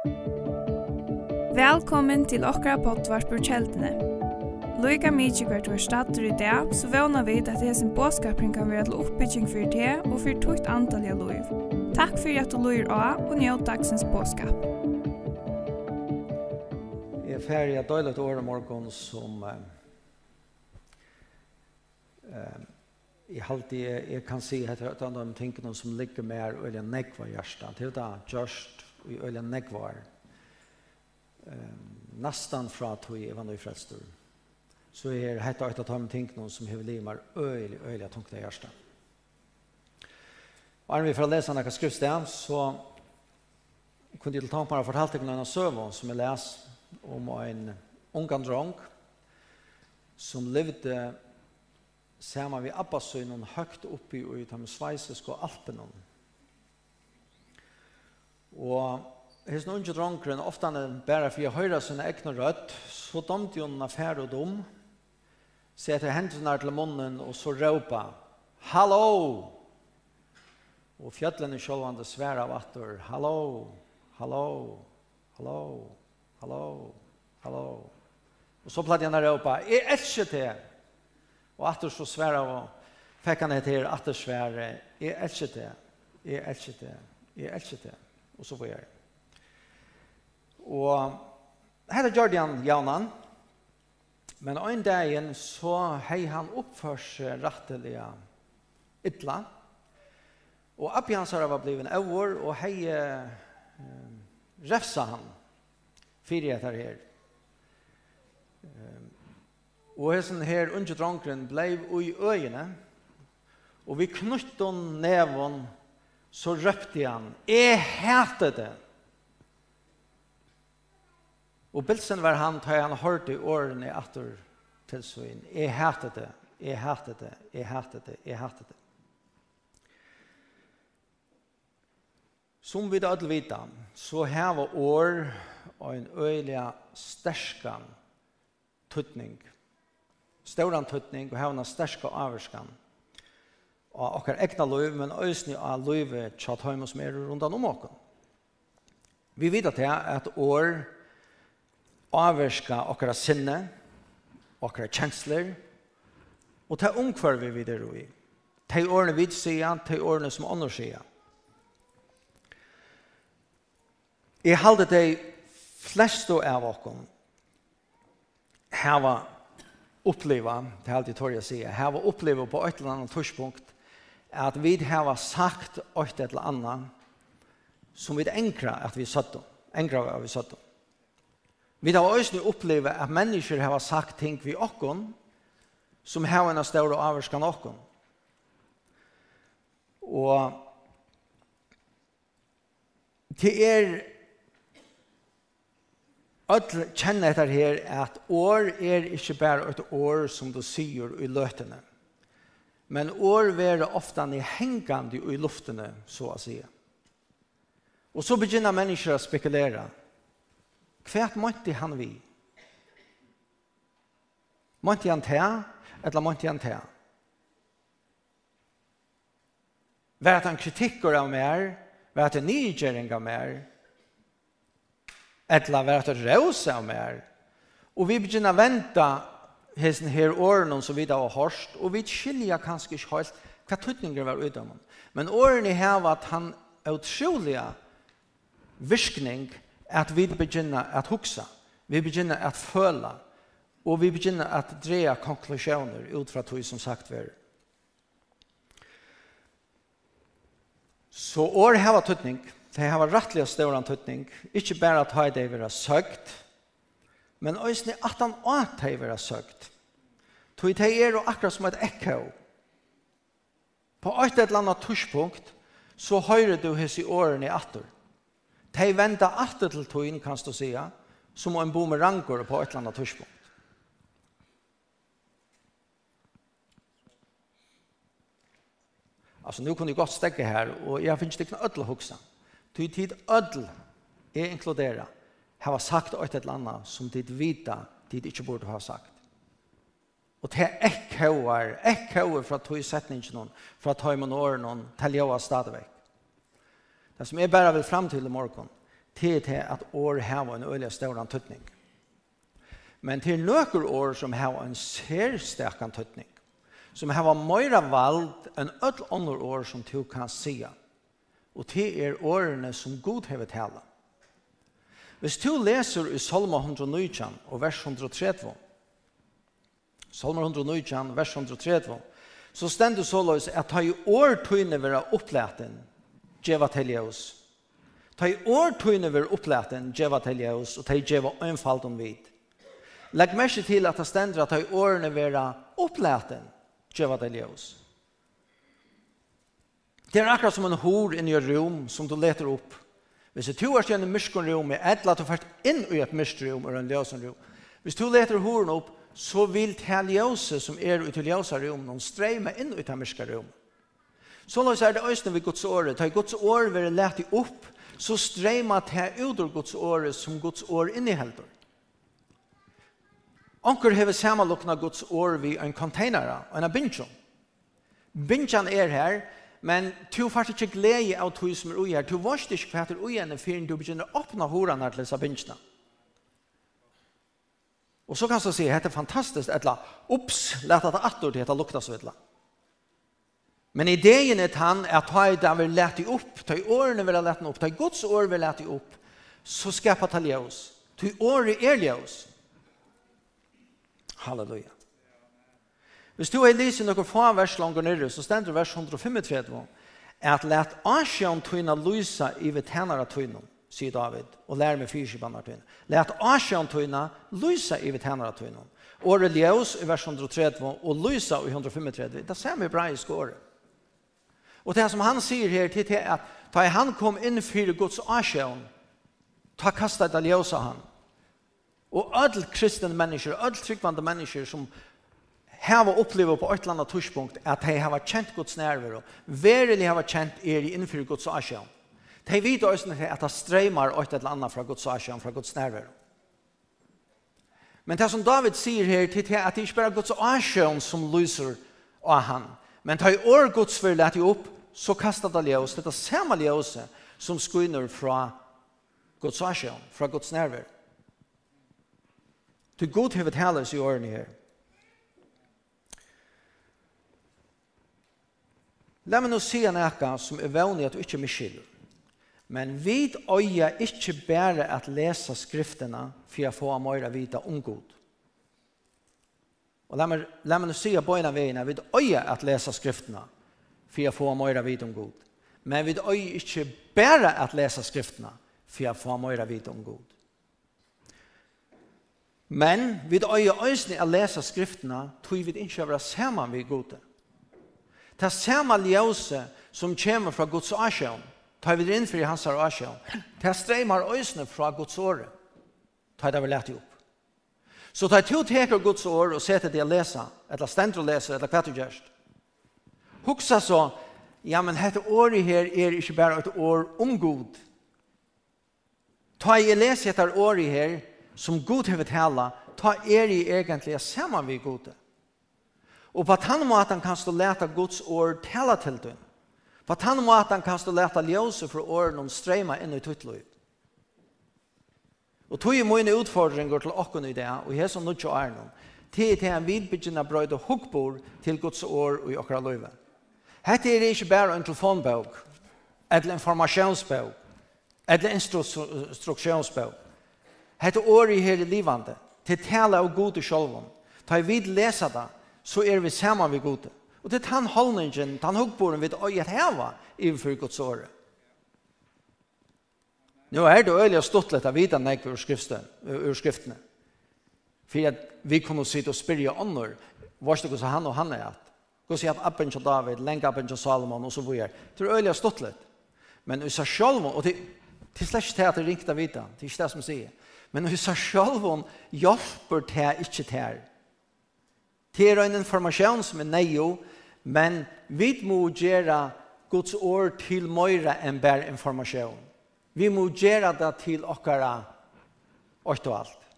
Velkommen til okra potvart på kjeldene. Loika mykje hvert var stater i dag, så vana vi at det hesen båskapring kan være til oppbygging for det og for tukt antall av loiv. Takk for at du loir av og njød dagsens båskap. Jeg er ferdig at døylet år om morgen som eh, uh, jeg alltid jeg, jeg kan si at det er et av de tingene som ligger mer og jeg nekva hjertet. Det er da just i øyla negvar. Um, nastan fra tog evan og frelstor. Så er hetta eit av tom ting noen som hever limar øyla, øyla tungt i hjärsta. Og er vi for å lese nekka skriftsteg, så kunne jeg til tanken meg fortalt deg noen av søvån som jeg les om en ungan drong som levde sammen med Abbasøynen høyt oppi i de sveisiske alpenene Og hans nunge dronkeren, ofte han er bare for å høre sine egne rødt, så domte hun en affære og dom, setter hendene til munnen og så råpa, «Hallo!» Og fjøtlene selv han det svære av atter, «Hallo! Hallo! Hallo! Hallo! Hallo!» Og så platt han å råpa, «Jeg er ikke til!» Og atter så svære av fikk han etter atter svære, «Jeg er ikke til! Jeg er ikke til! Jeg er ikke til!» og så vidare. Og her er Jordian Jaunan. Men en dag så hej han uppförs rätteliga illa. Och Abiansar var en över og hej eh, refsa han fyrir etter her. Um, og hessen her unge drankeren blei ui øyene, og vi knutt hon nevån så røpte han, «Jeg hater det!» Og bilsen var han, da han hørte årene etter til søgn, «Jeg hater det! Jeg hater det! Jeg hater det! Jeg hater det!» Som vi da alle så så heva år og en øyelig sterskan tøtning. Støren tøtning og heva en sterske avvarskan av okkar egna liv, men òsni av løyve tjatt heim som er rundan om okkar. Vi vet at det er et år avverska okkara sinne, okkara kjensler, og ta omkvar vi videre i. Ta i årene vi sier, ta i årene som andre sier. Jeg halde de fleste av okkara hava oppleva, det er alltid tår jeg sier, hava oppleva på et eller annet tidspunkt at vi har sagt åt et eller annet som vi enkra at vi satt om. Enkra at vi satt om. Vi har også opplevd at mennesker har sagt ting vi åkken som har en større avvarskan åkken. Og til er Öll kjenner etter her at år er ikke bare et år som du sier i løtene. Men år vera ofta ni hengande i luftene, så att si. Och så begynner människor å spekulera. Kvärt måtte han vi? Måtte han ta? Eller måtte han ta? Var det han kritikker av mer? Var det han nygering av mer? Eller var det han rås av mer? Och vi begynner vänta hesen her årene som vi da har hørt, og vi skilja kanskje ikke helt hva tøtninger var uten dem. Men årene her var at han er utrolig virkning at vi begynner at huksa, vi begynner at føle, og vi begynner at dreie konklusjoner ut fra tog som sagt var. Så år her var tøtning, det her var rettelig og større tøtning, ikke bare at høyde ha søkt, men også at han åt hei vera søkt. Tog det er og akkurat som et ekko. På et eller annet tushpunkt, så høyrer du hos i årene atter. De venter atter til togjen, kan du si, som en bomerangor på et eller annet tushpunkt. Alltså nu kunde jag gott stäcka här och jag finns inte ödel huxa. Ty tid ødel, är inkludera. Här har sagt et eller landa som tid vita tid inte borde ha sagt. Og det er ekkoer, ekkoer fra tog setningen, fra tog med åren, til jeg var stadigvæk. Det som jeg bare vil frem til i morgen, til til at år har en øyelig større tøtning. Men til nøkker år som har en særsterkan tøtning, som har mer valgt enn ødel andre år som du kan si. Og til er årene som Gud har tala. Hvis du leser i Salma 119 og vers 130, Salmer 119, vers 132, så stendur så løs at ta i år tøyne vera opplæten, djeva telja oss. Ta i år tøyne vera opplæten, djeva telja oss, og ta i djeva øynfalt om vid. Legg merke til at det stendur at ta i årene vera opplæten, djeva telja oss. Det er akkurat som en hor inn i et rom som du leter opp. Hvis du er gjennom myskon rom, er et eller annet du først inn i et myskon rom, eller en løsen rom. Hvis du leter horen opp, så vil ljøse som er ut i ljøse rom, noen streme inn ut i mørke rom. Så nå er det øyne ved Guds året. Ta Guds år vil det lete opp, så streme det ut av Guds året som Guds år innehelder. Anker hever samanlokna Guds år vi en container, en binsjon. Binsjon er her, men du får ikke glede av tog som er ui her. Du vet ikke hva er ui henne, før du begynner å åpne horene til disse binsjene. Og så kan du si, dette er fantastiskt, etla, ups, let at det atter til at det lukta så etla. Men ideen er han at ha i det vil lete opp, ta i årene vil ha lete opp, ta i Guds år vil lete opp, så skapa ta ljøs. Ta i året er ljøs. Halleluja. Hvis du er lysen noen få vers langer nere, så stender vers 135, at let asjon tøyna lysa i ved tænare tøyna sier David, og lær meg fyrskipan av tøyne. Læt asjan tøyne, lysa i vitt hennar av tøyne. Året ljøs i vers 130, og lysa i 135. Det ser vi bra i skåret. Og det som han sier her til er at da han kom inn for Guds asjan, ta kastet det ljøs av han. Og alle kristne mennesker, alle tryggvande mennesker som har upplevt på ett eller annet tidspunkt at de har kjent Guds nerver og verelig hava kjent er i innfyrir Guds asjon. De vet også at det streimar et eller annet fra Guds asjon, fra Guds nerver. Men det som David sier her, det er at det ikke bare er Guds asjon som lyser av han. Men det er år Guds vil lette opp, så kastar det ljøs, det er samme ljøs som skynner fra Guds asjon, fra Guds nerver. Det er god hevet heles i årene her. La meg nå si en eka som er vanlig at du ikke miskylder. Men vi øye ikke bare at lese skriftene for å få mer vite om god. Og la meg, la meg si på en av veiene, vi øye at lese skriftene for å få mer vite om god. Men vi øye ikke bare at lese skriftene for å få mer vite om god. Men vi øye øyne at lese skriftene tror vi ikke å være sammen med Gud. Det er samme ljøse som kommer fra Guds asjøen tar vi det inn for i hans arasjon. Det streimar øysene fra Guds åre. Ta det vi lett opp. Så ta to teker Guds år og setter det å lese, eller stendt å lese, eller hva du gjørst. Huksa så, ja, men dette året her er ikke bare et år om Gud. Ta i lese etter året her, som Gud har tala, ta er i egentlig sammen vi Gud. Og på den måten kan du lete Guds år tala til døgn. På den måten kan du leta ljøse for åren om streyma inn i tuttløy. Og tog i mine utfordringer til åkken i det, og jeg som nødt til noen, til til en vidbegynnende brøyde hukkbord til Guds år og i åkra løyve. Hette er ikke bare en telefonbøk, eller informasjonsbøk, eller instruksjonsbøk. Hette året her i livande, til tale av gode sjølven. Ta i vid lesa det, så er vi sammen ved gode. Og det er den holdningen, den hukkboren vid øyet heva innenfor Guds åre. Nå er det øyelig og stått litt av vidan nek ur, ur skriftene. For at vi kunne sitte og spyrje ånder, hva er det hos han og han er at? Hva sier at appen til David, lenge appen til Salomon og så videre. Det er øyelig stått litt. Men i seg selv, og det, det er slett ikke til at det ringte av det er ikke det som sier. Men i seg selv hjelper til ikke til. Det er en informasjon som er nøyo, Men vi må gjøre Guds ord til møyre enn bare informasjon. Vi må gjøre det til okkara åkt og alt.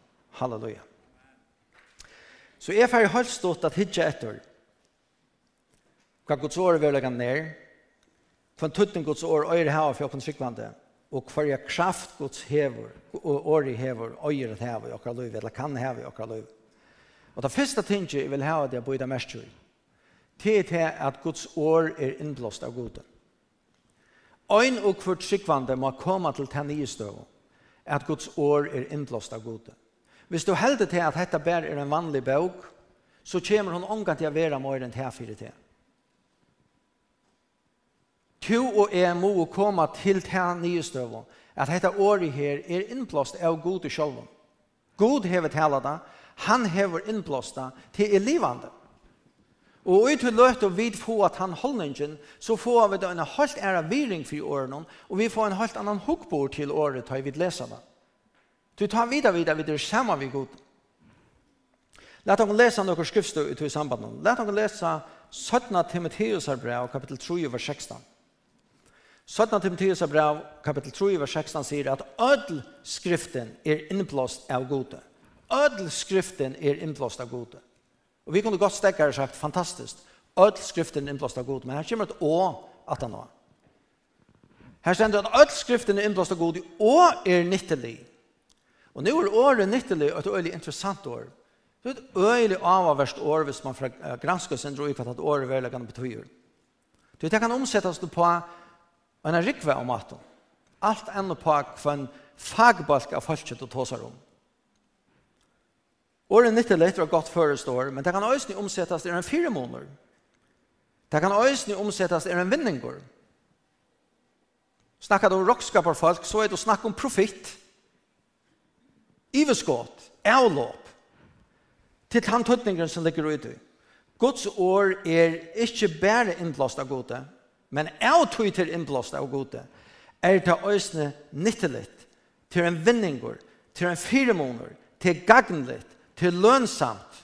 Halleluja. Så jeg får helt stått at hitje etter. Hva Guds ord vil legge ned. Hva en tutten Guds ord øyre her for åkken sykvande. Og hva jeg kraft Guds hever, og åri hever, øyre hever i okkara liv, eller kan hever i okkara liv. Og det første tinget jeg vil ha det jeg bøyde mest til til til at Guds år er innblåst av goden. Øyn og kvart sikvande må komme til ten nye støv, at Guds år er innblåst av goden. Hvis du helder til at dette bare er en vanlig bøk, så kommer hun omgang til å være mer enn til fire til. Tu og jeg må komme til ten nye støv, at dette året her er innblåst av goden selv. God hever tala det, han hever innblåst det til elivande. Og ut til løt og vid få at han holdningen, så får vi da en helt ære viring for årene, og vi får en helt annan hukkbord til året til vi leser det. Du tar videre videre videre sammen vi god. Læt dere lese noen skriftstøy ut i sambandet. Læt dere lese 17. Timotheus brev, kapittel 3, vers 16. 17. Timotheus brev, kapittel 3, vers 16 sier at ødel skriften er innblåst av gode. Ødel skriften er innblåst av gode. Og vi kunne godt stekke og sagt, fantastisk. Ødel skriften innblåst av god, men her kommer et å at han var. Her stender at ødel skriften er innblåst av god, og er nyttelig. Og nå er året nyttelig, og et øyelig interessant år. Det er et øyelig avaverst år, hvis man gransker sin dro i hva et år er veldig kan betyr. Det kan omsettes på en rikve om at Alt enda på hva en fagbalk av folket du tåser om. Åren 90 liter var godt förestår, men det kan ösni omsättas i en fyra månader. Det kan ösni omsättas i en vinningår. Snackar du om rockskapar folk, så är det snack om profit. Iveskott, avlopp. Till han tuttningen som ligger ute. Guds år är inte bara inblåst av gode, men avtog till inblåst av gode. Är det ösni nytteligt till en vinningår, till en fyra månader, till gagnligt, til lønsamt.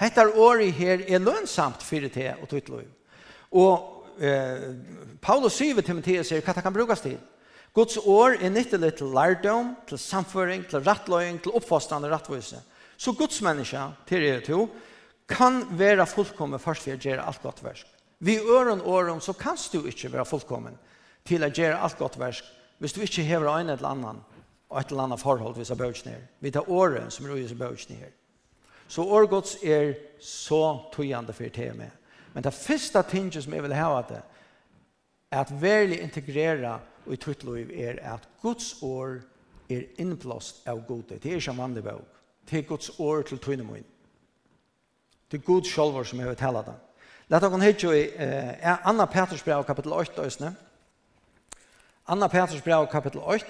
Hetta året her er lønsamt fyrir det og tog lov. Og eh, Paulus sier til Timotheus sier hva det kan brukes til. Guds år er nyttelig til lærdom, til samføring, til rattløying, til oppfostande rattvise. Så Guds menneske, til er to, kan være fullkommen først for å gjøre alt godt versk. Vi øren åren så kan du ikke være fullkommen til å gjøre alt godt versk hvis du ikke hever øyne eller annan og et eller annet forhold vi sa bøtjen ned. Vi tar året som er i bøtjen ned. Så årgods er så tøyende for det med. Men det første tinget som jeg vil ha det, er at veldig integrera og i liv er at Guds år er innblåst av gode. Det er ikke en vanlig bøk. Det er Guds år til min. Det er Guds sjølver som jeg vil tale det. Lett oss hitje i eh, Anna Peters brev kapittel 8, Anna Peters brev kapittel 8,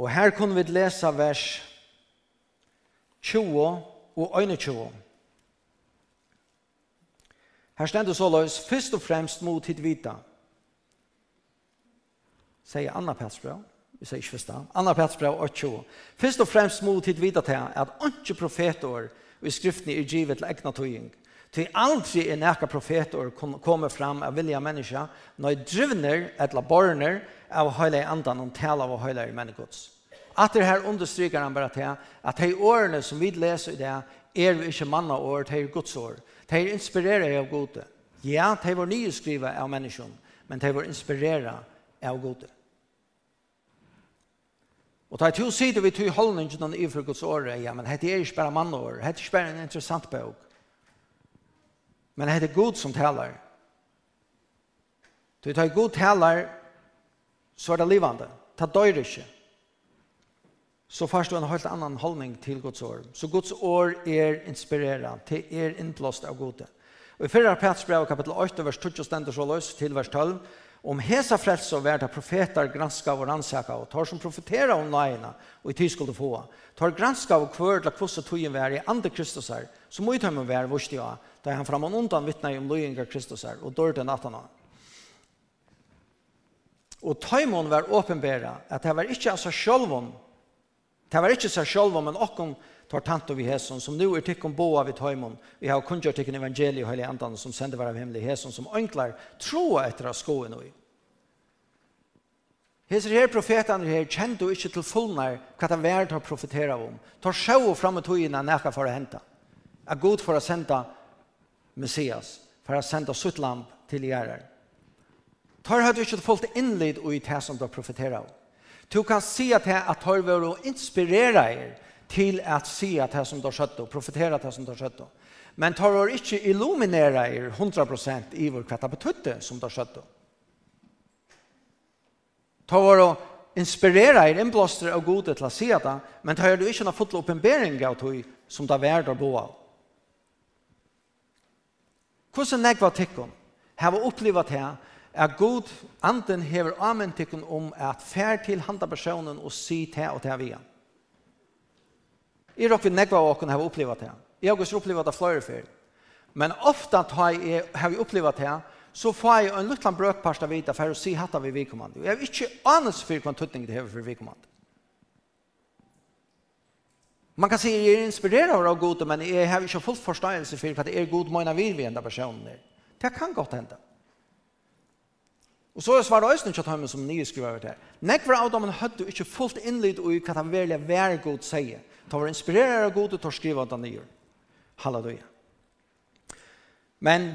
Og her kunne vi lese vers 20 og 21. Her stendur så løs, først og fremst mot hit vita. Sier Anna Petsbra, vi sier ikke først da, Anna Petsbra 8. Først og fremst mot hit vita til at ikke profetor og i skriftene er givet til egna tøying, Til aldri er nekka profetor kommer fram av vilja menneska, når drivner, etla borner, av høyla i andan, og tala av høyla i menneskots. At det her understryker han bare til, at de årene som vi leser i det, er vi ikke manna år, de er Guds år. De er inspirerer av gode. Ja, de var nyskriva av menneskjon, men de var inspirera av gode. Og ta to sider vi tog holdningen i for Guds år, ja, men det er ikke bare manna år, hette er ikke bare en interessant bøk. Men det är Gud som talar. Du tar god talar så er det livande. Ta dör ikke. Så først du en helt annan holdning till Guds år. Så Guds år är inspirerande. Det er innblåst av godet. Og i fyrra Petersbrev kapitel 8, vers 20 stender så løs til vers 12. Om hesa frelse og verda profetar granska og rannsaka og tar som profetera om nøyina og i tid skulle få. Tar granska og kvör til kvosset togjen vær i andre Kristus her, så må i tømme vær vurs til Da han fram og undan vittnar om lojen Kristus her, og dør til natten. og tøymon var åpenbæra at det var inte alltså självon. Det var inte så självon men okkom tar tant vi hesson som nu är tyckon boa vid tøymon, Vi har kungjort tyckon evangeliet och heliga andan som sender var av hemmelig hesson som ønklar troa etter av skoen og i. Her profetene her kjente jo ikke til fullnær hva det var til å profetere om. Ta sjå fram og tog inn at nekka for å hente. At god for å sende Messias for å sende sitt lamp til er. Tar hade ikke fått inled och i det som de om. Du kan se att det att har vært å inspirera er till att se att det som du har skjøtt och profetere det som du har skjøtt. Men tar var inte illuminera er 100% i vår kvarta betøtte som du har skjøtt. Tar var och inspirera er inblåster av godet till att se det, men tar du inte någon fått uppenbering av det som du har vært å bo av. Hvordan negva tikkun? Hava opplivat her at god anden hever amen tikkun om at fær til handa personen og si til og til via. I råk vi negva åkken hava opplivat her. Jeg har også opplivat det flere før. Men ofta har jeg, har jeg opplivat det, så får jeg en liten brøkparst av vita for å si hatt av vi vikommande. Jeg har ikke anelse for hva tøtning det hever for vikommande. Man kan säga jag är inspirerad av god men jag har inte full förståelse för att det är god mina vi vid enda personer. Det kan gott hända. Og så er svaret også ikke at som nye skriver over det. Nekvar av dem hadde ikke fullt innlyd i hva han velja være god sier. Ta var inspirerer av god til å skrive at han nye. Halleluja. Men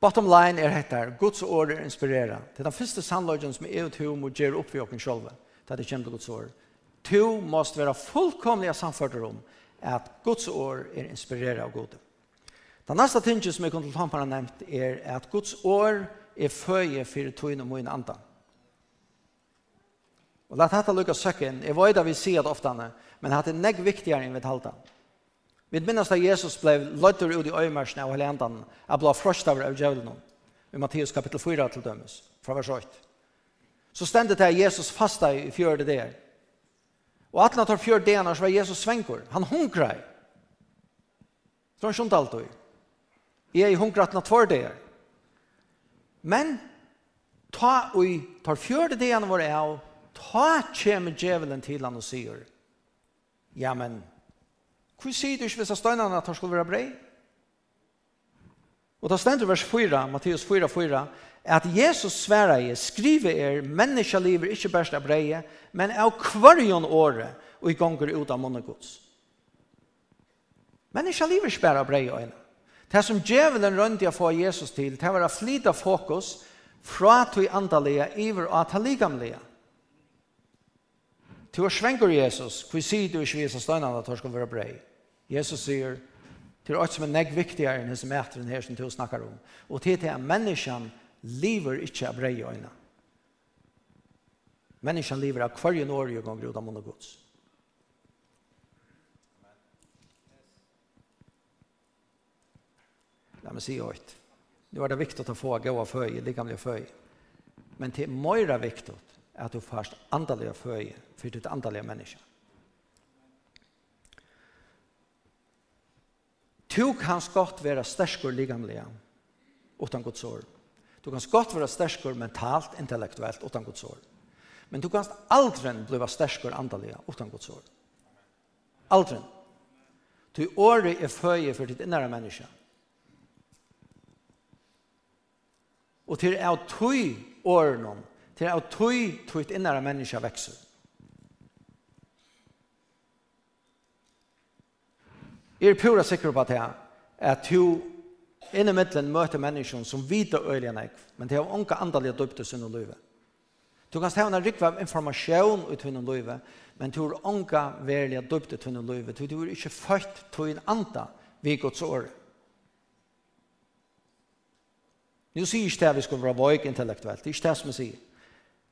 bottom line er dette Guds ord er inspirera. Det er den første sannløgjen som er til å gjøre opp for okken selv. Det er det kjent Guds ord to måste vara fullkomliga samförda om att Guds år är inspirerade av Gud. Den nästa tingen som jag kunde ta på nämnt är att Guds år är föje för tog och min andan. Och låt detta lyckas söken. Jag vet att vi ser det ofta, men det är nägg viktigare än vi talar. Vi minns att Jesus blev lötter ut i öjmärsen av hela andan att bli fröst av djävulen i Matteus kapitel 4 till dömes, från vers 8. Så ständigt är Jesus fasta i fjörde där. Og atlan tar fjør denar så var Jesus svengur. Han hunkrer. Så han skjønte alt Jeg er hungrar atlan tvær denar. Men ta ui tar fjør han var av ta kjem djevelen til han og sier ja men hva sier du ikke hvis støynene at han skulle være brei? Og da stender vers 4, Matteus 4, 4, at Jesus sværa i, skrive er, menneska lever ikkje bæst av breie, men av kvarjon året, og i gonger ut av munnegods. Menneska lever ikkje av breie øyne. Det som djevelen røndi å få Jesus til, det var å flyte fokus fra til andalega iver og til ligamlega. Til å svengur Jesus, hvor sier du ikke vise støynene at han skal være brei? Jesus sier, til alt som er negg viktigere enn hans mæteren her som du snakker om. Og til til at menneskene lever ikke av brei øyne. Menneskene lever av hver en år i gang grunn av munn og gods. La meg si høyt. Nå er det viktig å få gå av føy, likamlig føy. Men det er mer viktig at du først andalige føy for ditt andalige menneske. Du kan godt være sterkere likamlige utan Guds ord. Du kan godt være sterskere mentalt, intellektuelt, utan Guds ord. Men du kan aldri bli sterskere andalige utan Guds ord. Aldri. Du året er føye for ditt innere menneske. Og til er tøy årene, til er tøy tøyt innere menneske vekser. Jeg er pura sikker på at jeg at du Inn i middelen møter menneskene som vita øyelig enn men det er unge andalige døpte sin og løyve. Du kan stå en rikve av informasjon ut hun løyve, men du er unge verilige døpte hun og løyve. Du er ikke født til en anda vi gods år. Nå sier ikke det at vi skal være vøyk intellektuelt. Det er ikke det som jeg sier.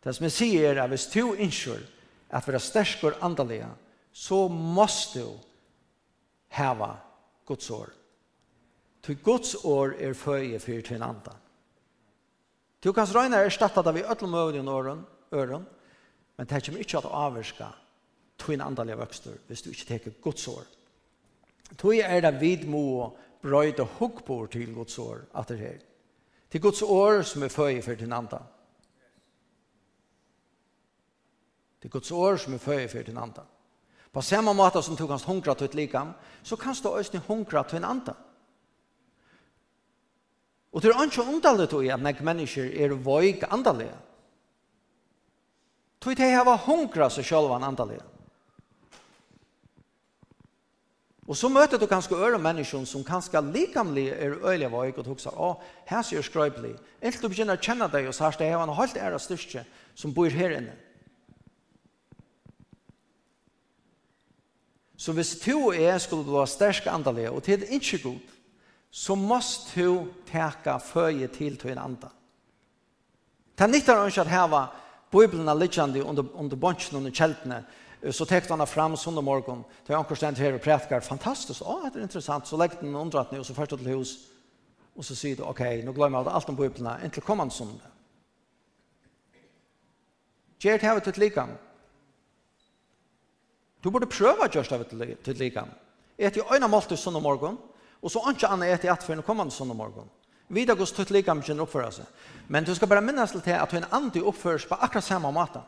Det som jeg sier er at hvis du innskjør at vi er sterske og andalige, så måste du hava Guds år. Ty Guds år er føye fyrir til andan. Du kan røyna er stattat av i öllum øvn i åren, øren, men det kommer ikke at avvirka tøyn andalige vøkster hvis du ikke teker Guds år. Tøy er det vid må brøyde hukkbord til Guds år at det her. Til Guds år som er føje fyrir din andan. Til Guds år som er føye for din andan. På samme måte som du kan hungra til et likam, så kan du også hungra til en andan. Og det er ikke underlig til at nek mennesker er voik andalige. Tog de hava hungra seg sjølva andalige. Og så møter du kanskje øre mennesker som kanskje likamlig er øyelig av øyek og tog seg, å, her sier skrøybelig. Helt du begynner å kjenne deg og sier, det er en halvt ære styrke som bor her inne. Så hvis du og jeg skulle bli sterk andalig, og til det ikke god, så måste du teka føje til til en anda. Det er nyttar ønsker at heva Bibelen er under, under bunchen under kjeltene, så tekte han fram sundag morgon, til han stend her og prætkar, fantastisk, å, det er interessant, så legger den undrat og så først til hus, og så sier du, ok, nå glemmer jeg alt om Bibelen, inntil kommande sundag. Gjert hevet til likam. Du burde prøva gjørst det til likam. Et i øyne måltid sundag morgon, Och så anka han äta i att för en kommende söndag morgon. Vida går stött lika mycket upp för. Men du ska bara minnas till att en anti uppförs på akkurat samma mata.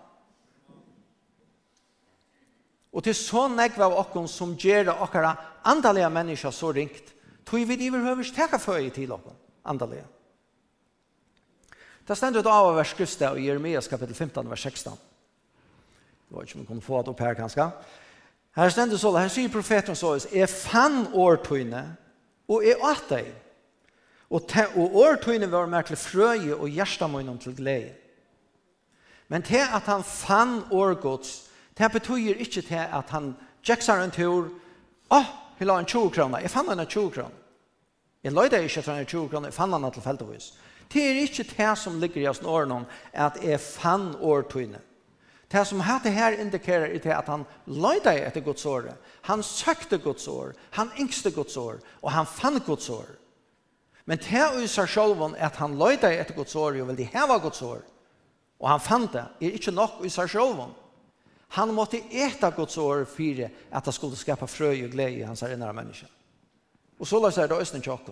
Och till så nägg av okken som ger det okkara andalige människa så ringt. Tog vi det överhövers täcka för i till okken, andalige. Det stendet av av vers skriftet i Jeremias kapitel 15, vers 16. Det var ikke om vi kunne få det opp her kanskje. Her stendet så, her sier profeten så, «Jeg fann årtøyne, og jeg åt deg. Og, te, og årtøyne var mer til frøye og hjertemunnen til glede. Men til at han fann årgods, det betyr ikke til at han tjeksar en tur, åh, oh, jeg la en 20 kroner, jeg fann en 20 kroner. Jeg løyde ikke etter en 20 kroner, jeg fann han tilfeldigvis. Det er ikke det som ligger i oss årene, at jeg fann årtøyne. Det som hette her indikerer er det at han løyde etter Guds år. Han søkte Guds år, han yngste Guds år, og han fann Guds år. Men det er jo seg selv at han løyde etter Guds år, og ville heve Guds år, og han fann det, er ikke nok i seg selv Han måtte ete Guds år for at han skulle skapa frø og glede i hans innere menneske. Og så løser det østen tjokk.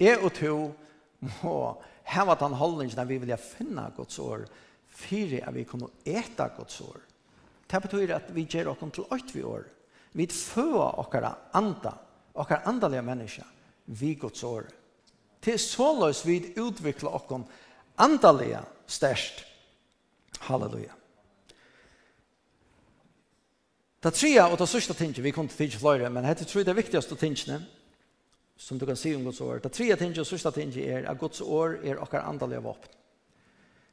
Jeg og to må heva den holdningen at vi vilja finna Guds år fyrir at vi kunne eta Guds år. Det betyr at vi gjør okken til åkt vi år. Vi føa okkara anda, okkara andalige menneska, vi Guds år. Til såløs vi utvikla okken andalige størst. Halleluja. Det tredje og det sørste tingene, vi kom til tidlig fløyre, men det tror jeg det viktigste tingene, som du kan se om Guds år. Det tredje tinget og sørste tinget er at Guds år er okkar andalige våpen.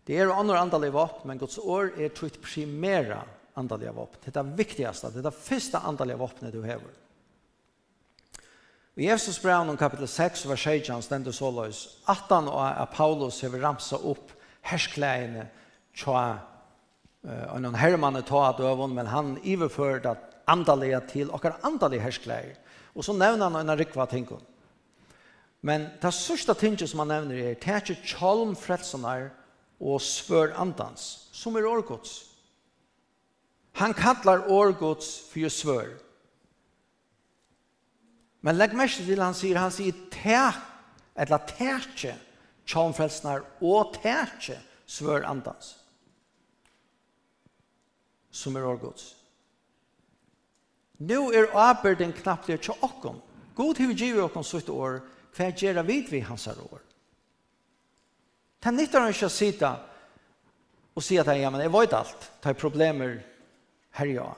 Det er andre andalige våpen, men Guds år er trutt primæra andalige våpen. Det er det viktigaste, det er det første andalige våpenet du hever. I Jesus brev om kapitel 6, vers 16, stendur så løs. Atan og Paulus hever ramsa opp herskleiene tja og noen herrmann ta av døven, men han iverførte andalige til okkar andalige herskleier. Og så nevner han en rikva tingene. Men det sørste tinget som han nevner er, det er ikke tjalm og svør andans, som er årgods. Han kallar årgods for svør. Men legg mest til han sier, han sier tæ, eller tætje, tjalm frelsenar og tætje svør andans, som er årgods. Nå er arbeidden knappt det til åkken. God til vi giver åkken sutt år, hva gjør vi hans år? Det er nytt av ikke å sitte og si at ja, men jeg vet alt, det er problemer her ja.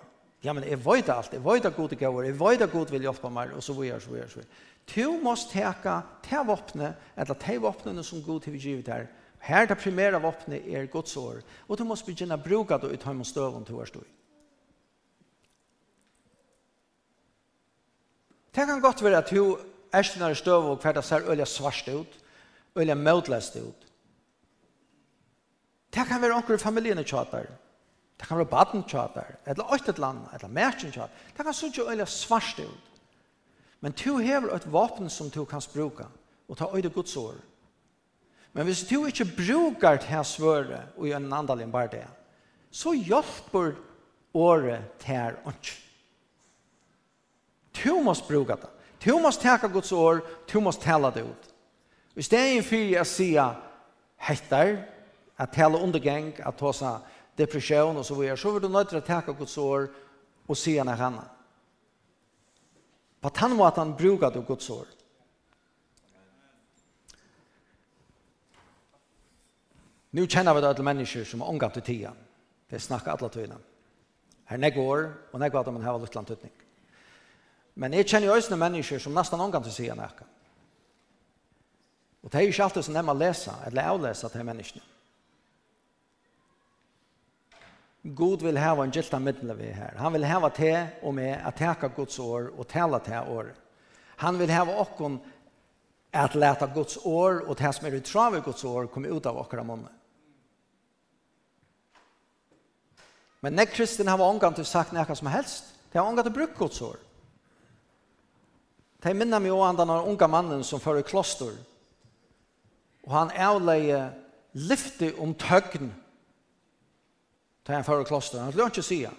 Ja, men jeg vet alt, jeg vet at god er gav, jeg vet at god vil hjelpe meg, og så videre, så videre, så videre. Du måste teka te våpne, eller te våpnene som god har givet her. Her det primære våpne er Guds år, og du måste begynne å bruke det ut hjemme støven til hver støy. Det kan godt være at du æstnare støv og hver det ser øyla svarst ut, øyla møtlest ut. Det kan være onker i familien tjater, det kan være baden tjater, eller øyt et land, eller mærkjen tjater. Det kan sånn ikke øyla svarst ut. Men du hever et vapen som du kan bruka, og ta øyde Guds år. Men hvis du ikke brukar det her svøret og gjør en andal enn bare det, så hjelper året til her ønsk. Du måst bruka det. Du måste täcka Guds år, du måste tala det ut. I stedet för att säga hettar, att tala undergäng, att ta sig depression och så vidare, så vill du nöjda att täcka Guds år och säga när han är. På den måten brukar du Guds år. Nu kjenner vi det alle mennesker som har omgatt til tida. Det snakker alle tøyene. Her nego år, og nego at man har litt landtøyning. Men jeg kjenner jo øsne mennesker som nesten noen kan til siden her. Og det er jo ikke alltid så nemme å lese, eller avlese til menneskene. God vil hava en gilda middel vi her. Han vil hava te og med at teka Guds år og tala te år. Han vil hava okkon at leta Guds år og det som er i trav i Guds år komme ut av okkara munne. Men nek kristin hava omgang til sagt nekka som helst. Det har omgang til bruk Guds år. Det minner meg også den unga mannen som fører kloster. Og han avleie lyfte om tøgn til han fører kloster. Han skulle ikke si det.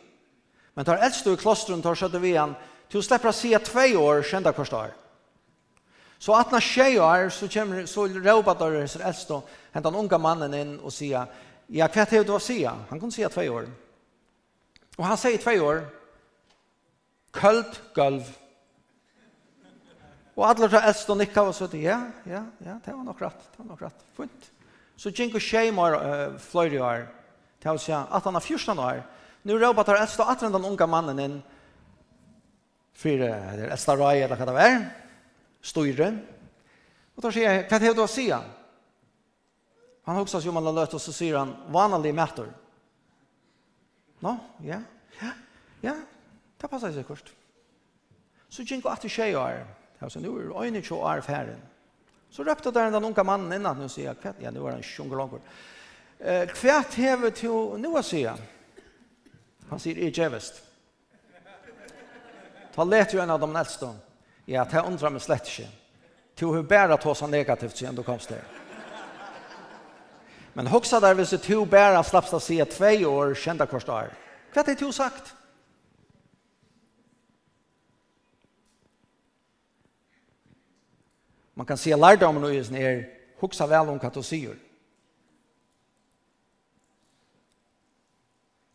Men tar eldste i klosteren tar skjøtte vi han til å slippe å si tve år kjente hver dag. Så at når tjej år så kommer så råpet der hans eldste hent den unga mannen inn og sier ja, hva er det du har sier? Han kunne si tve år. Og han sier tve år. Køld gulv Og alle fra eldst og nikka og så det, ja, ja, ja, det var nok rett, det var nok rett, fint. Så gikk og tjej var uh, fløyre år, til å si at han er 14 år. Nå råpa tar eldste og atren den unge mannen inn, for det eldste røy eller hva det var, styrer. Og da sier jeg, hva er det du å si? Han husker seg om han har løtt, og så sier han, vanlig mætter. Nå, ja, ja, ja, det passer seg kort. Så gikk og at det tjej år, Alltså nu er det en tjå år färden. Så røpte der den unge mannen innan nu säger jag kvätt. Ja, nå er han tjong langt. Eh, kvätt hever til nå å si? Han sier, jeg gjevest. Ta let jo en av de nästa. Ja, det undrer meg slett ikke. Til hun bära ta seg negativt siden du kom til. Men hoksa der hvis du se till å si at tve år kända Hva er det till sagt. Man kan se lärdomen och just ner huxa väl om katosier.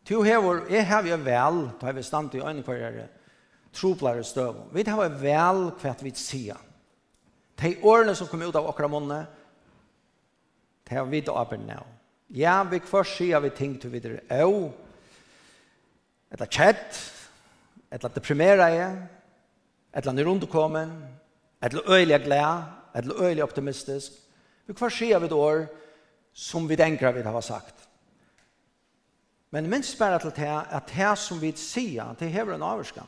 Tu hevor, jeg hev jo vel, da vi stand i øynekvarere, troplare støv. Vi hev jo vel hva vi sier. De årene som kom ut av okra munne, de har vi da arbeid nå. Ja, vi kvar sier vi ting til videre au, etla kjett, etla deprimera jeg, etla nyrundekommen, eller øyelig glad, eller øyelig optimistisk. Vi kvar skjer vi då som vi tenker vi har sagt. Men minst bare til det at det som vi sier, det hever en avvarskan.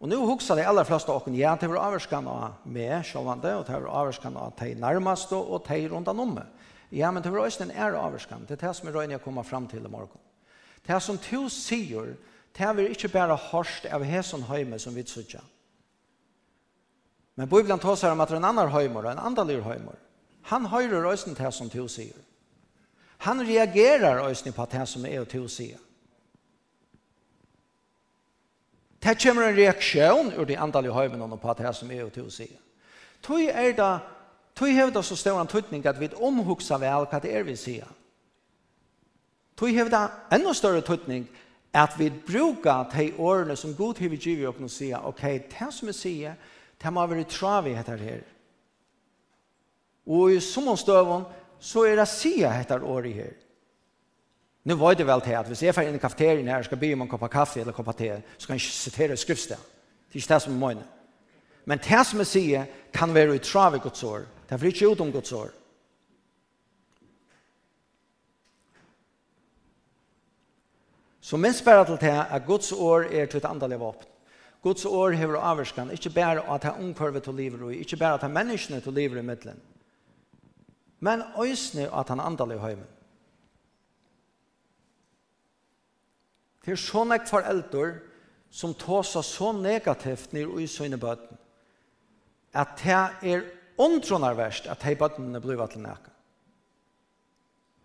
Og nu huxar de aller flesta av ja, det var avvarskan av meg, sjålvande, og det var avvarskan av de nærmeste og de rundt om meg. Ja, men det var også en ære avvarskan. Det er det som er røyne jeg kommer fram til i morgen. Det som du sier, det er ikke bare hørst av hesen høyme som vi sier. Men Bibelen tar seg om at en annen høymer, en andalig høymer, han høyrer øyne til som to sier. Han reagerer øyne på det som er to sier. Det kommer en reaksjon ur de andalige høymen på det som er til å si. Tøy er da, tøy hevder så stor en tøytning at vi omhugsa vel hva det er vi sier. Tøy hevder enda større tøytning at at vi brukar de årene som god har givet oss og sier, ok, det som vi sier, det må være travi etter her. Og i sommerstøven, så er det sier etter året her. Nu var det vel til at hvis jeg får inn i kafeterien her, skal be om en kopp av kaffe eller kopp av te, så kan jeg ikke sitere skriftsted. Det er ikke det som er mine. Men det som jeg sier, kan være i travi gods år. Det er ikke ut om Guds år. Så minst bare til det at Guds år er til et andelig våpen. Guds år hever avvarskan, ikke bare at det er omkvarvet til livet, ikke bare at det er menneskene til livet i midtelen, men øysene at han andelig høymen. Det er sånn ek som tåsa så negativt nir i søgne bøten, at det er ondronarverst at hei bøtene blir til nekka.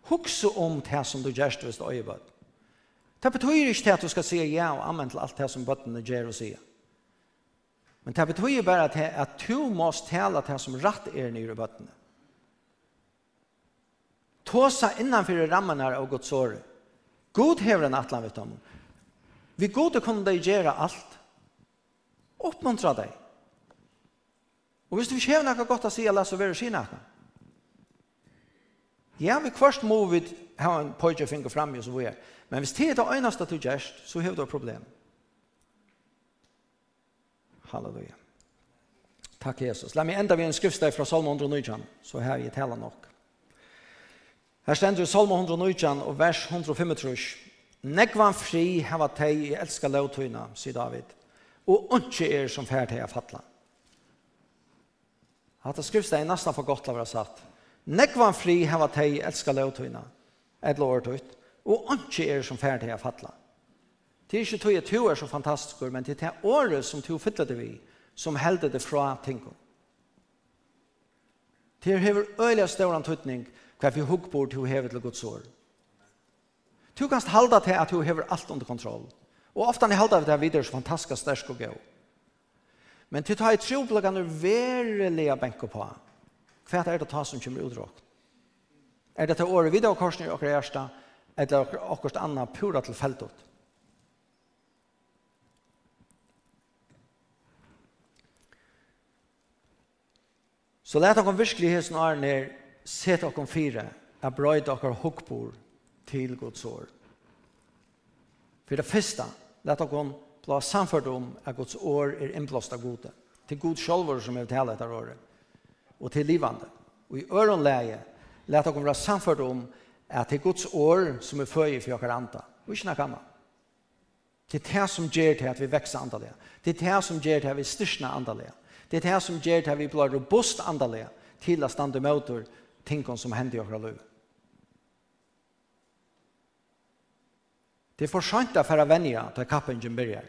Hukse om det som du gjerst hvis det bøten. Det betyr ikke at du skal si ja og amen til alt det som bøttene gjør og sier. Men det betyr bare at, at du må tale det som rett er nye bøttene. Tåsa innanfor rammen her av Guds året. God hever en atlan vet om. Vi gode kunne deg gjøre alt. Oppmuntra deg. Og hvis du ikke har noe godt å si, la så være si noe. Ja, vi først må vi ha en pojke finger oss som vi er. Men hvis det er det eneste du gjør, så har du et problem. Halleluja. Takk, Jesus. La meg enda vi en skriftsteg fra Salmo 119, så har vi tala nok. Her stender Salmo 119 og vers 135. Nekvan fri hava teg i elska lovtøyna, sier David, og ikke er som fær teg av fatla. Hatta skriftsteg er nesten for godt la være satt. Nekvan fri hava teg i elska lovtøyna, et lovtøyt, Og ikke er som ferdig til å fatle. Det er ikke tog at du er så fantastisk, men det er året som du fyller det vi, som helder det fra tingene. Det er hever øyelig større antydning hva vi hukkbord til å heve til Guds år. Du kan halda til at du hever alt under kontroll. Og ofte er halda til at vi er så fantastisk stersk og gøy. Men til å ta i troplaggene verelig benker på. Hva er det ta som kommer utråkt? Er det til året videre og korsene i åkere? eller akkurat annan pura tilfeldet. Så let dere virkelig hesen og ærner se dere fire, er brøyde dere hukkbord til Guds år. For det første, let dere bli samført om at Guds år er innblåst av gode, til god sjølver som er tale etter året, og til livande. Og i øronleie let dere bli samført om at at det er Guds år som er føje for dere andre. Og ikke noe annet. Det er det som gjør til at vi vekser andalega. Det er det som gjør til at vi styrker andalega. Det er det som gjør til at vi blir robust andalega til å stande mot tingene som hender i okkar liv. Det er for sent å fære venja til kappen som begynner.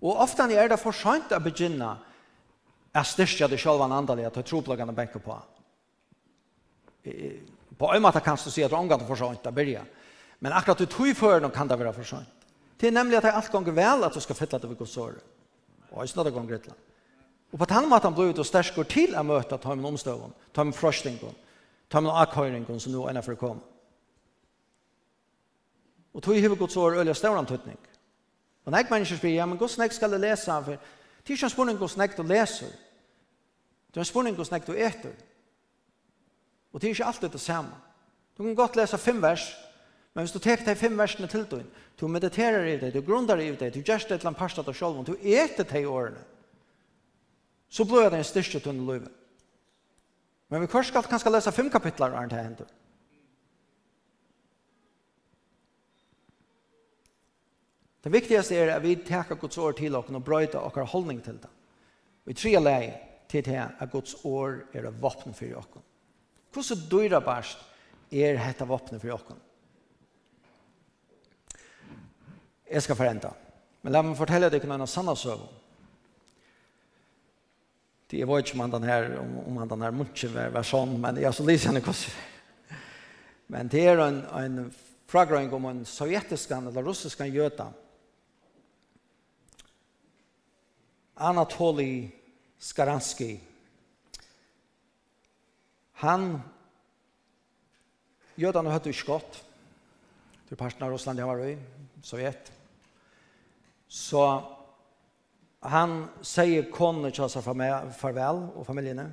Og ofte er det for sent å begynne å styrke det sjølvan andalega til troplagene benker på på en måte kan du si at omgang for forsønt å begynne. Men akkurat du tog før kan det være for forsønt. Det er nemlig at det er alt ganger vel at du skal fylle det ved godsåret. Og ikke noe ganger et Og på den måten blir du sterskere til å møte ta med omstøvene, ta med frøstingen, ta med akkøyringen som nå er for å komme. Og tog hver godsåret øye større antydning. Og nek mennesker spyr, ja, men hvordan nek skal jeg lese? For det er ikke en spørning hvordan nek du leser. Det er en spørning hvordan nek du etter. Og det er ikke alltid det samme. Du kan godt lese fem vers, men hvis du tek de fem versene til deg, du mediterer i det, du grunder i det, du gjør det til en parst av sjølven, du eter de årene, så blir det en styrke til under livet. Men vi kanskje kan skal lese fem kapitler av det hender. Det viktigaste er at vi tar Guds år til oss og brøyter vår holdning til det. Vi tre leie til det at Guds år er våpen for oss. Hvordan døyra barst er hette våpenet for åkken? Jeg skal forenta. Men la meg fortelle deg noen sanne søv. Det var ikke om han her, om, han den her mye var, var sånn, men jeg så lyser henne hvordan. Men det er en, en fragrøyng om en sovjetisk eller russisk jøte. Anatoly Skaransky Han, jødene hørte ikke Skott, til parten av Russland, det var i Sovjet. Så han sier konene til seg farvel og familiene.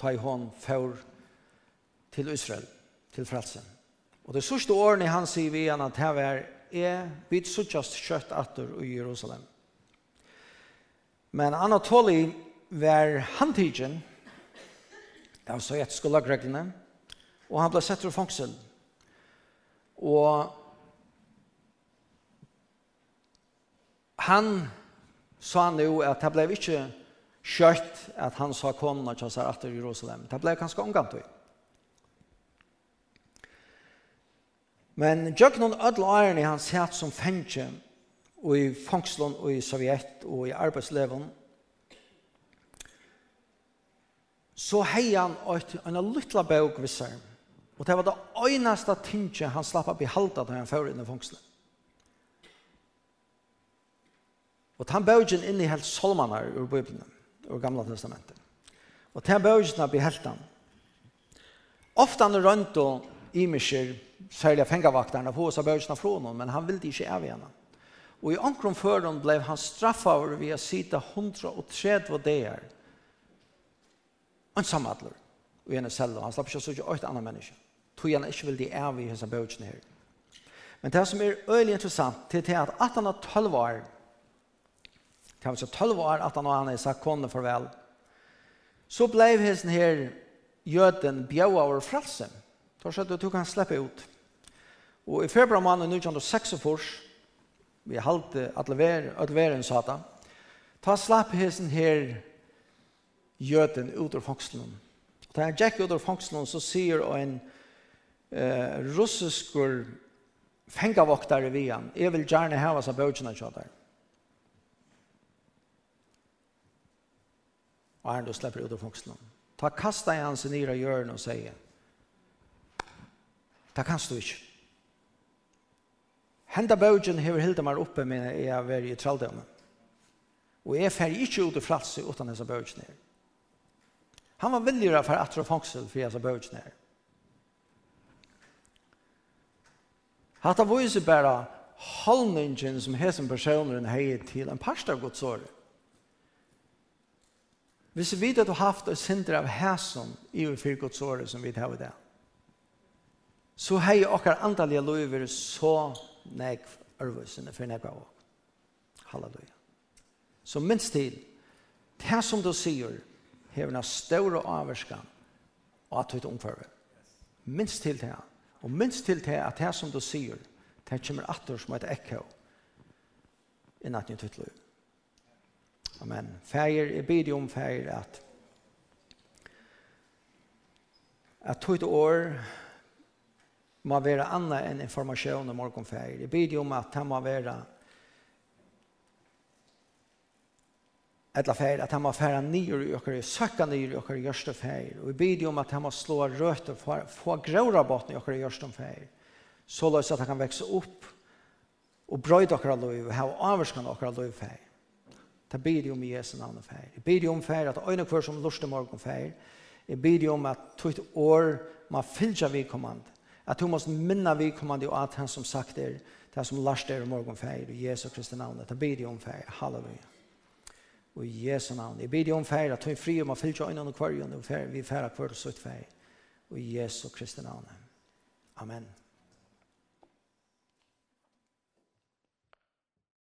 Ta i hånd for til Israel, til frelsen. Og det sørste årene han sier vi igjen at her er er vidt suttjast kjøtt atter i Jerusalem. Men Anatoli var handtidgen av sovjetiske lagreglene, og han ble sett ur fangsel. Og han sa nu at det ble ikke skjøtt at han sa konene til seg etter Jerusalem. Det ble ganske omgant i. Men Jøgnon ødel æren i hans hatt som fengje, og i fangselen og i Sovjet og i arbeidsleven, så hei han en lytla bøk visser. Og det var det øyneste tinget han slapp av i halta da han fører inn i fungselen. Og den bøkken inn i helt solmaner ur Bibelen, ur Gamla Testamentet. Og den bøkken har helt han. Ofta han rønt og imisker, særlig fengavakterne, på av bøkken fra noen, men han ville ikke av henne. Og i omkron før han ble han straffet over ved å sitte 130 dager en sammadler i en og Han slapp ikke å søke åtte andre mennesker. Tog han ikke vil de er i hans bøkene her. Men det som er øyelig interessant, det er at at han har tolv år, det er altså tolv år at han og han er sagt kone farvel, så ble hans her jøden bjøa over frelse. Da skjedde at du kan slippe ut. Og i februar måned 1946, vi halte at levere en satan, ta slapp hessen her jøden ut av fangselen. Da han gikk ut av fangselen, så sier en eh, russisk fengavoktare vi han, jeg vil gjerne hava seg bøtjene kjøter. Og han då slipper ut av fangselen. Ta kasta han seg ned av hjørnet og sier, det kan du ikke. Henda bøtjen hever hilda meg oppe med jeg er i traldommen. Og jeg fer ikke ut av fratse utan disse bøtjen her. Han var villig för att dra fångsel för jag sa böjts ner. Hatta vise bara hållningen som hesen personen hejer till en pastor Guds ord. Hvis vi vet at du har haft et sinter av hæsson i og fyrt gods året som vi tar i det, så har jeg okkar antallige løyver så nek ærvøsene for nek av oss. Halleluja. Så minst til, det som du sier, hever en større avvarskan og at du omfører. Minst til det. Og minst til det at det som du sier, det kommer atter som et ekko i natten til liv. Amen. Fæger, jeg bidde om fæger at at tog år må være annet enn informasjon om morgenfæger. Jeg bidde om at det må være Etla färd att han var färra nyer i ökar, søkka nyer i ökar i görsta färd. Och vi bidde om att han må slå rötter, få, få gråra botten i ökar i görsta färd. Så løs att han kan växa upp och bröjda ökar liv og ha avvarskan ökar liv färd. Ta bidde om i Jesu namn og färd. Jeg bidde om färd att øyne kvar som lustig morgen färd. Jeg bidde om att tog et år man fylltja kommand. Att du måste minna vidkommande och at han som sagt er, det som lars er morgen morgon i Jesu Kristi namn. Ta bidde om färd. Halleluja. Og i Jesu navn. Jeg bidde om færre, tog fri om å fylle øynene og kvarjon, og vi færre kvart og sutt færre. Og i Jesu Kristi navn. Amen.